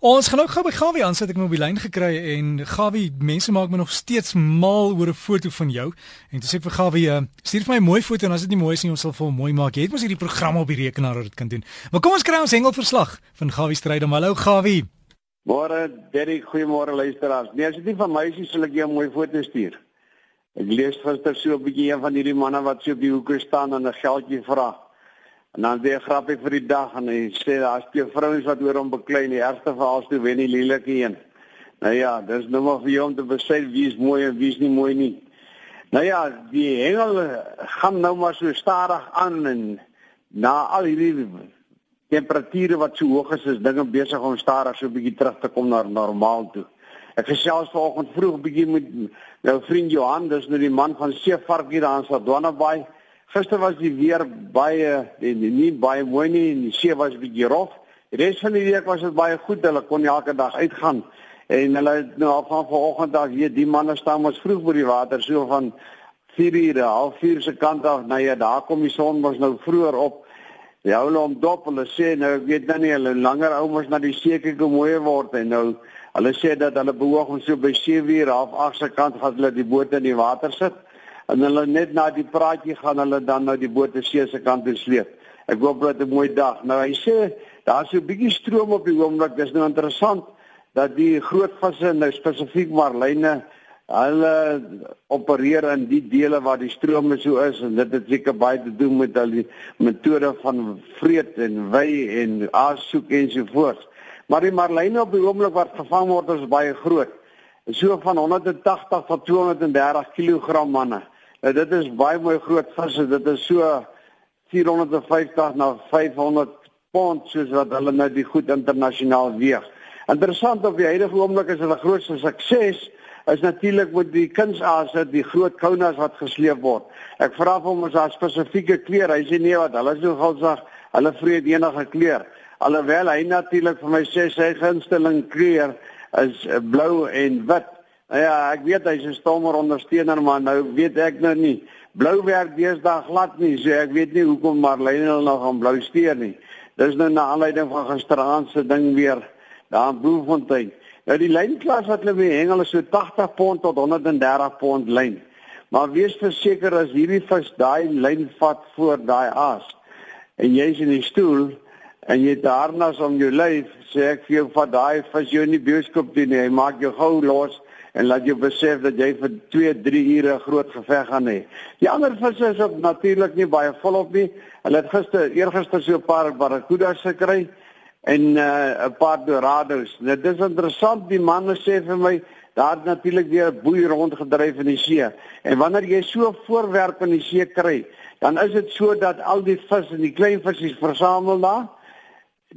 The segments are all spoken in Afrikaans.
Ons gaan ook gou by Gawie aansit ek my lyn gekry en Gawie mense maak my nog steeds mal oor 'n foto van jou. En toe sê ek vir Gawie uh, stuur vir my 'n mooi foto en as dit nie mooi is nie ons sal vir hom mooi maak. Jy het mos hierdie program op die rekenaar wat dit kan doen. Maar kom ons kry ons hengelverslag van Gawie stryd om hallo Gawie. Môre Derek goeiemôre luisteraars. Nee as dit nie van my is sal ek jou 'n mooi foto stuur. Ek lees gister so 'n bietjie een van hierdie manne wat so op die hoeke staan en 'n geldjie vra En dan weer grappie vir die dag en hy sê daar's twee vrouens wat oor hom beklei en die ergste van alles toe wen die lelike een. Nou ja, dis nou maar vir jou om te besluit wie is mooi en wie is nie mooi nie. Nou ja, die hengel gaan nou maar so stadig aan en na al hierdie temperature wat so hoog is, is dinge besig om stadig so 'n bietjie terug te kom na normaal toe. Ek gesels vanoggend vroeg bietjie met jou vriend Johan, dis nou die man van Seevarkie daar in Swadwanabaai. Gister was die weer baie nie, nie baie mooi nie en die see was bietjie rof. Die res van die week was dit baie goed. Hulle kon elke dag uitgaan. En hulle het nou al van vanoggend af weet die manne staan mos vroeg by die water so van 4 ure, half 4 se kant af. Nou ja, daar kom die son mos nou vroeër op. Die hulle om dop, hulle sê nou ek weet nou nie hulle langer ouers na die see kyk hoe mooi word en nou hulle sê dat hulle behoog om so by 7 ure half 8 se kant gaan hulle die boot in die water sit en hulle net na die praatjie gaan hulle dan nou die boot see se kant toe sleep. Ek hoop dit 'n mooi dag. Nou hy sê daar's 'n bietjie stroom op die oomblik. Dis nou interessant dat die groot visse nou spesifiek marline hulle opereer in die dele waar die strome so is en dit het seker baie te doen met die metode van vreet en wy en aassoek en so voort. Maar die marline op die oomblik wat gevang word is baie groot. So van 180 tot 230 kg manne. Nou dit is baie mooi groot visse. Dit is so 450 na 500 pond soos wat hulle nou die goed internasionaal weeg. Interessant op die huidige oomblik is hulle grootste sukses is natuurlik met die kunsase, die groot kounas wat gesleep word. Ek vra hom of daar spesifieke kleur, hy sê nee wat, hulle so gulsig, hulle vreet enige kleur. Alhoewel hy natuurlik vir my sê sy gunsteling kleur is blou en wit. Nou ja, ek weet hy's 'n stommer ondersteuner, maar nou weet ek nou nie. Blou werk deesdae glad nie, so ek weet nie hoekom Marlene nog aan blou steur nie. Dis nou na aanleiding van gisteraand se ding weer daar in Bloemfontein. Nou die lynklas wat hulle mee hengel is so 80 pond tot 130 pond lyn. Maar wees verseker as hierdie vis daai lyn vat voor daai aas en jy's in die stoel en jy het harnas om jou lyf, sê ek vir jou vat daai vis jou in die bioskop doen, hy maak jou gou los en laat jou besef dat jy vir 2, 3 ure 'n groot geveg gaan hê. Die ander visse is op natuurlik nie baie volop nie. Hulle het gister eergister so 'n paar barracudas gekry en 'n uh, paar dorados. Dit is interessant die manne sê vir my daar het natuurlik weer 'n boei rondgedryf in die see. En wanneer jy so 'n voorwerp in die see kry, dan is dit so dat al die vis en die klein visse versamel daar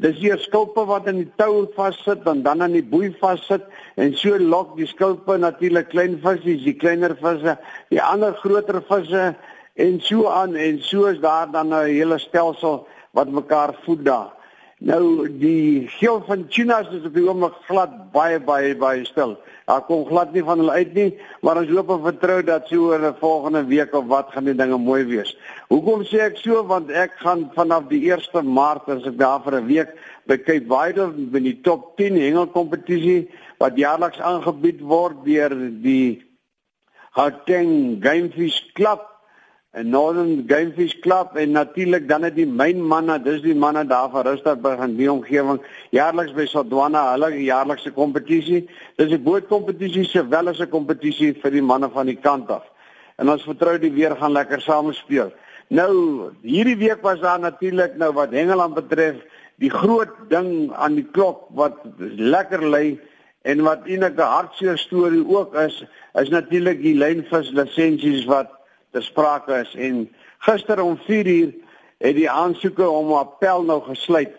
Dis hier skulpe wat in die tou vassit en dan aan die boei vassit en so lok die skulpe natuurlik klein visse, die kleiner visse, die ander groter visse en so aan en so is daar dan 'n hele stelsel wat mekaar voed daar. Nou die geel van tunas is op die oomblik glad baie baie baie stil. Daar kom glad nie van hulle uit nie, maar ons hoop en vertrou dat so oor 'n volgende week of wat gaan die dinge mooi wees. Hoekom sê ek so? Want ek gaan vanaf die 1ste Maart as ek daar vir 'n week by Cape Wider in die top 10 hengelkompetisie wat jaarliks aangebied word deur die Gauteng Gamefish Club 'n Northern Gamefish Club en natuurlik dan het die myn manne, dis die manne daar van Rustenburg en die omgewing jaarliks by Sodwana hulle jaarlikse kompetisie. Dis 'n bootkompetisie sowel as 'n kompetisie vir die manne van die kant af. En ons vertrou die weer gaan lekker saam speel. Nou, hierdie week was daar natuurlik nou wat Engeland betref, die groot ding aan die klok wat lekker lê en wat 'n hartseer storie ook is, is natuurlik die lynvis lisensies wat ter sprake is en gister om 4uur het die aansoeke om appel nou gesluit.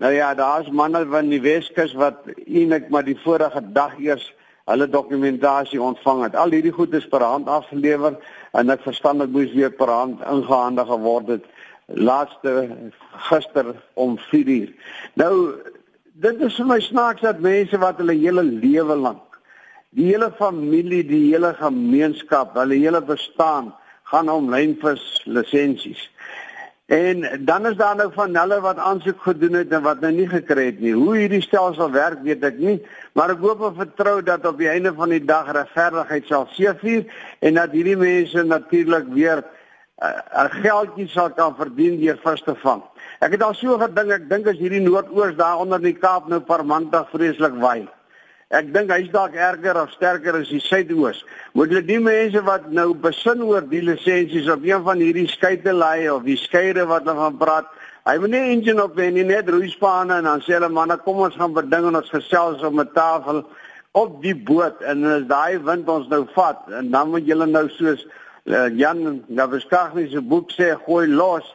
Nou ja, daar's manne van die Weskus wat eintlik maar die vorige dag eers hulle dokumentasie ontvang het. Al hierdie goed is per hand afgelewer en ek verstaan dit moes weer per hand ingehandig geword het laaste gister om 4uur. Nou dit is vir my snaaks dat mense wat hulle hele lewe lank die hele familie, die hele gemeenskap, hulle hele bestaan gaan om lynvis lisensies. En dan is daar nou van hulle wat aansoek gedoen het en wat nou nie gekry het nie. Hoe hierdie stelsel werk, weet ek nie, maar ek hoop en vertrou dat op die einde van die dag regverdigheid sal seëvier en dat hierdie mense natuurlik weer 'n uh, uh, geldjie sal kan verdien deur vis te vang. Ek het al so gedink, ek dink as hierdie noordoos daar onder die Kaap nou permanent vreeslik waai. Ek dink hy's dalk erger of sterker as die suidoos. Moet hulle die mense wat nou besin oor die lisensies op een van hierdie skeitelaaie of die skeire wat hulle van praat, hy moet nie engine op hê nie, net roeispane en dan sê hulle manne, kom ons gaan beding en ons gesels op 'n tafel op die boot en as daai wind ons nou vat en dan moet julle nou soos uh, Jan Gaveskagni se boek sê gooi los.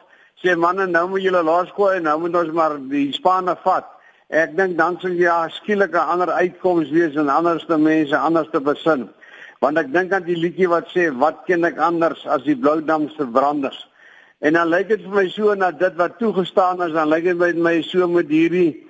Sê manne, nou moet julle los gooi, nou moet ons maar die spanne vat. Ek dink dan sal ja skielik 'n ander uitkoms wees en anderste mense anders te besin. Want ek dink aan die liedjie wat sê wat ken ek anders as die blou dam se branders. En dan lyk dit vir my so na dit wat toegestaan is, dan lyk dit vir my so met hierdie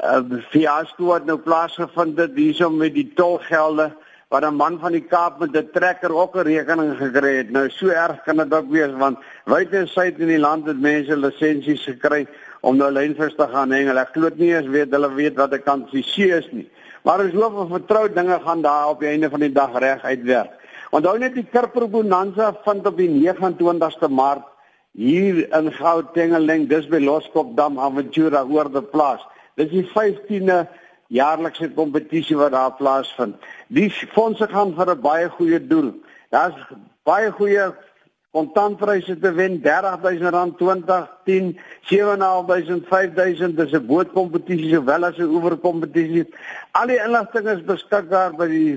uh, fiasco wat nou plaasgevind het hierso met die tolgelde wat 'n man van die Kaap met 'n trekker ook 'n rekening gekry het. Nou so erg kan dit ook wees want wyd en suid in die land het mense lisensies gekry om nou lynvis te gaan hengel. Ek glo nie eens weet hulle weet wat 'n kant die see is nie. Maar ons hoop en vertrou dinge gaan daar op die einde van die dag reg uitwerk. Onthou net die Kirper Bonanza vind op die 29ste Maart hier in Gauteng, dis by Loskopdam Aventura oor die plaas. Dis die 15de jaarlikse kompetisie wat daar plaasvind. Die fondse gaan vir 'n baie goeie doel. Daar's baie goeie kontantpryse te wen R30000 20 10 7500 5000 dis 'n bootkompetisie sowel as 'n oeverkompetisie. Al die inligting is beskikbaar by die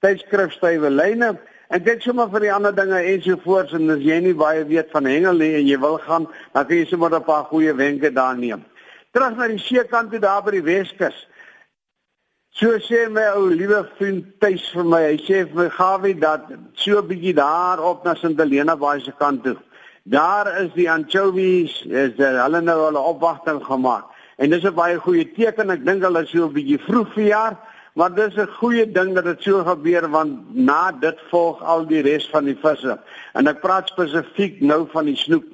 tydskrif Stywe Lyne. En kyk sommer vir die ander dinge ensovoorts en as jy nie baie weet van hengel nie en jy wil gaan, dan kan jy sommer 'n paar goeie wenke daar neem. Terug na die seekant toe daar by die Weskus. So sê my ou liewe vriend tuis vir my, hy sê vir my Gawie dat so 'n bietjie daar op na Sint Helena Baai se kant toe. Daar is die anchovies, is dit hulle nou hulle opwagting gemaak. En dis 'n baie goeie teken. Ek dink hulle is so 'n bietjie vroeg vir jaar, maar dis 'n goeie ding dat dit so gebeur want na dit volg al die res van die visse. En ek praat spesifiek nou van die snoek.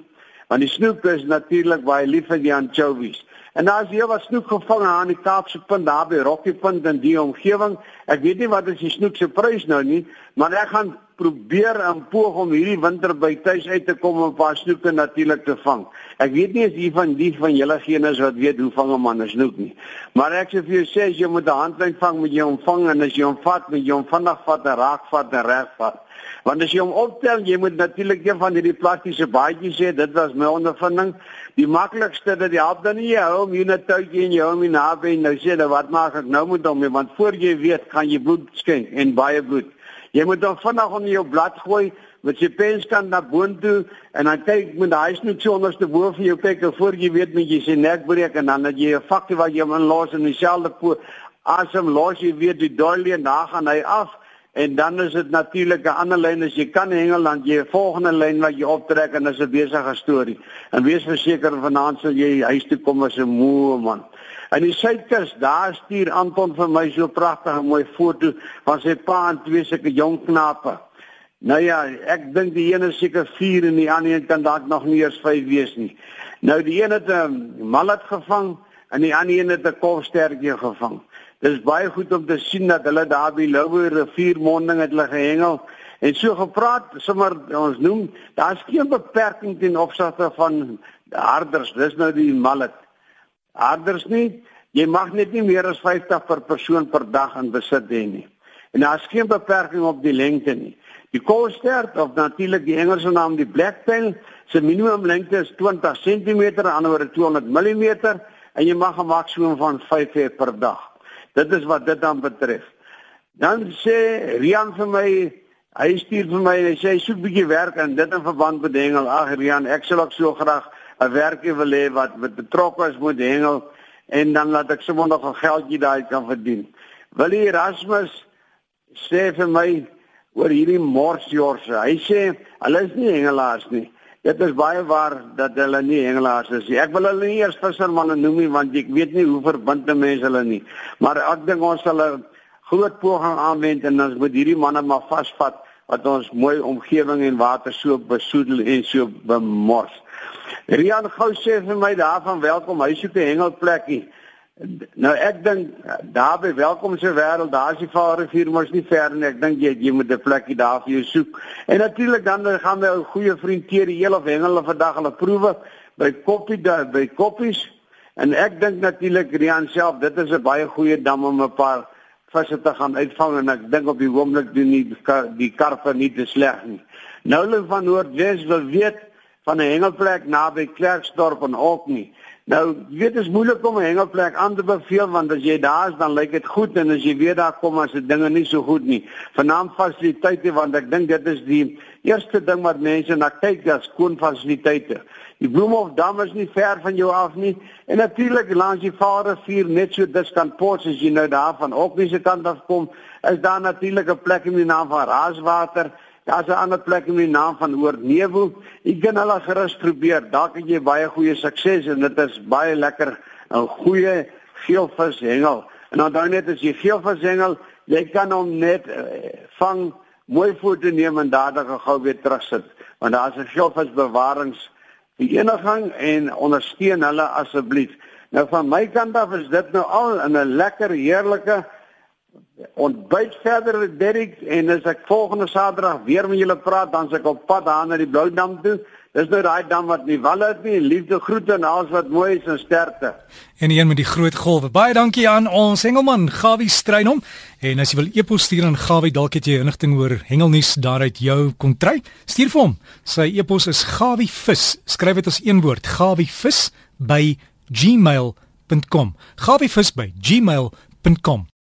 Want die snoek is natuurlik baie lief vir die anchovies. En daar is hier wat snoek gevang aan die Kaapse punt daar by Rocky Punt in die omgewing. Ek weet nie wat is die snoek se prys nou nie, maar ek gaan probeer en poog om hierdie winter by tuis uit te kom om 'n paar snoeke natuurlik te vang. Ek weet nie as hier van die van julle geenes wat weet hoe vang 'n man 'n snoek nie. Maar ek sê vir jou sê as jy met 'n handlyn vang, moet jy hom vang en as jy hom vat, moet jy hom vinnig vat en raak vat en reg vat. Want as jy hom optel, jy moet natuurlik een van hierdie plastiese baadjies hê. Dit was my ondervinding. Die maklikste dat jy help dan nie jy hou hom hier net toukie en jy hom hier naby en nou sê jy wat maak ek nou met hom? Want voor jy weet, gaan jy bloed skenk en baie bloed. Jy moet hom vinnig onder jou blad gooi met sy penskant na boontoe en dan kyk met daai snoet so onderste bo van jou pek en voor jy weet met jy sy nek breek en dan dat jy 'n fakkie wat jy hom inlos in dieselfde asem los jy weer die dolie en dan gaan hy af en dan is dit natuurlik 'n ander lyn as jy kan hengel dan jy 'n volgende lyn wat jy optrek en dis 'n besige storie. En wees verseker vanaand sal jy huis toe kom as 'n moe man. En die suidkus, daar stuur Anton vir my so pragtige mooi foto van sy pa en twee sulke jong knape. Nou ja, ek dink die een is seker 4 en die ander een kan dalk nog nie eens 5 wees nie. Nou die een het 'n mallet gevang en die ander een het 'n kolstertjie gevang. Dis baie goed om te sien dat hulle daar by Louwe riviermonding het hulle gehengel en so gepraat, sommer ons noem, daar's geen beperking ten opsigte van harders, dis nou die mallet. Harders nie, jy mag net nie meer as 50 per persoon per dag in besit hê nie. En daar's geen beperking op die lengte nie. Die koolstert of natuurlik die Engelse naam die blacktail, se minimum lengte is 20 cm, anderswoorde 200 mm en jy mag 'n maksimum van 5 hê per dag. Dit is wat dit dan betref. Dan sê Rian vir my, hy stuur vir my, hy sê hy soek 'n bietjie werk en dit in verband met hengel. Ag Rian, ek sal ook so graag 'n werkie wil hê wat met betrokke is met hengel en dan laat ek sommer nog 'n geldjie daai kan verdien. Wil jy Erasmus sê vir my oor hierdie morsjorse? Hy sê hulle is nie hengelaars nie. Dit is baie waar dat hulle nie hengelaars is nie. Ek wil hulle nie eers vissermanne noem nie want ek weet nie hoe verbinde mense hulle nie. Maar ek dink ons sal 'n groot poging aanwend en ons moet hierdie manne maar vasvat wat ons mooi omgewing en water so besoedel en so bemors. Rian gou sê vir my daarvan welkom. Hy soek 'n hengelplekkie. Nou ek dink daar by welkom se wêreld, daar is die Vaalrivier mos nie ver nie. Ek dink jy jy moet 'n plekkie daar vir jou soek. En natuurlik dan gaan my ou goeie vriend die heel of hengel vir dag hulle proewe by Koppie daar by Koppies. En ek dink natuurlik Rian self, dit is 'n baie goeie dam om 'n paar visse te gaan uitvang en ek dink op die oomblik doen nie die karpe nie te sleg nie. Nou hulle van Noordwes wil weet van 'n hengelplek naby Klerksdorp en ook nie. Nou, jy weet dit is moeilik om 'n hengelplek aan te beveel want as jy daar is dan lyk dit goed en as jy weer daar kom as dit dinge nie so goed nie. Vanaand fasiliteite want ek dink dit is die eerste ding wat mense na kyk as skoon fasiliteite. Die Bloemhof dam is nie ver van jou af nie en natuurlik langs die Vaalrivier net so diskant pos as jy nou daar van ook nie se kant af kom, is daar natuurlik 'n plek in die naam van Raaswater Daar's 'n ander plek in die naam van Oornevel. Jy kan hulle gerus probeer. Daar kan jy baie goeie sukses en dit is baie lekker 'n goeie geelvis hengel. En dan dan net as jy geelvis hengel, jy kan hom net uh, vang, mooi foto neem en dadelik gou weer terugsit. Want daar's 'n geelvis bewarings die eniging en ondersteun hulle asseblief. Nou van my kant af is dit nou al 'n lekker heerlike ontbyt verder Derek en as ek volgende Saterdag weer met julle praat dan se ek op pad daar na die Blou Dam toe. Dis nou daai dam wat nie wal het nie. Liefde groete en alles wat mooi is en sterkte. En een met die groot golwe. Baie dankie aan ons hengelman Gawie Streinhom. En as jy wil e-pos stuur aan Gawie, dalk het jy inligting oor hengelnuus daaruit jou kom kry. Stuur vir hom. Sy e-pos is gawievis. Skryf dit as een woord. gawievis by gmail.com. gawievis by gmail.com.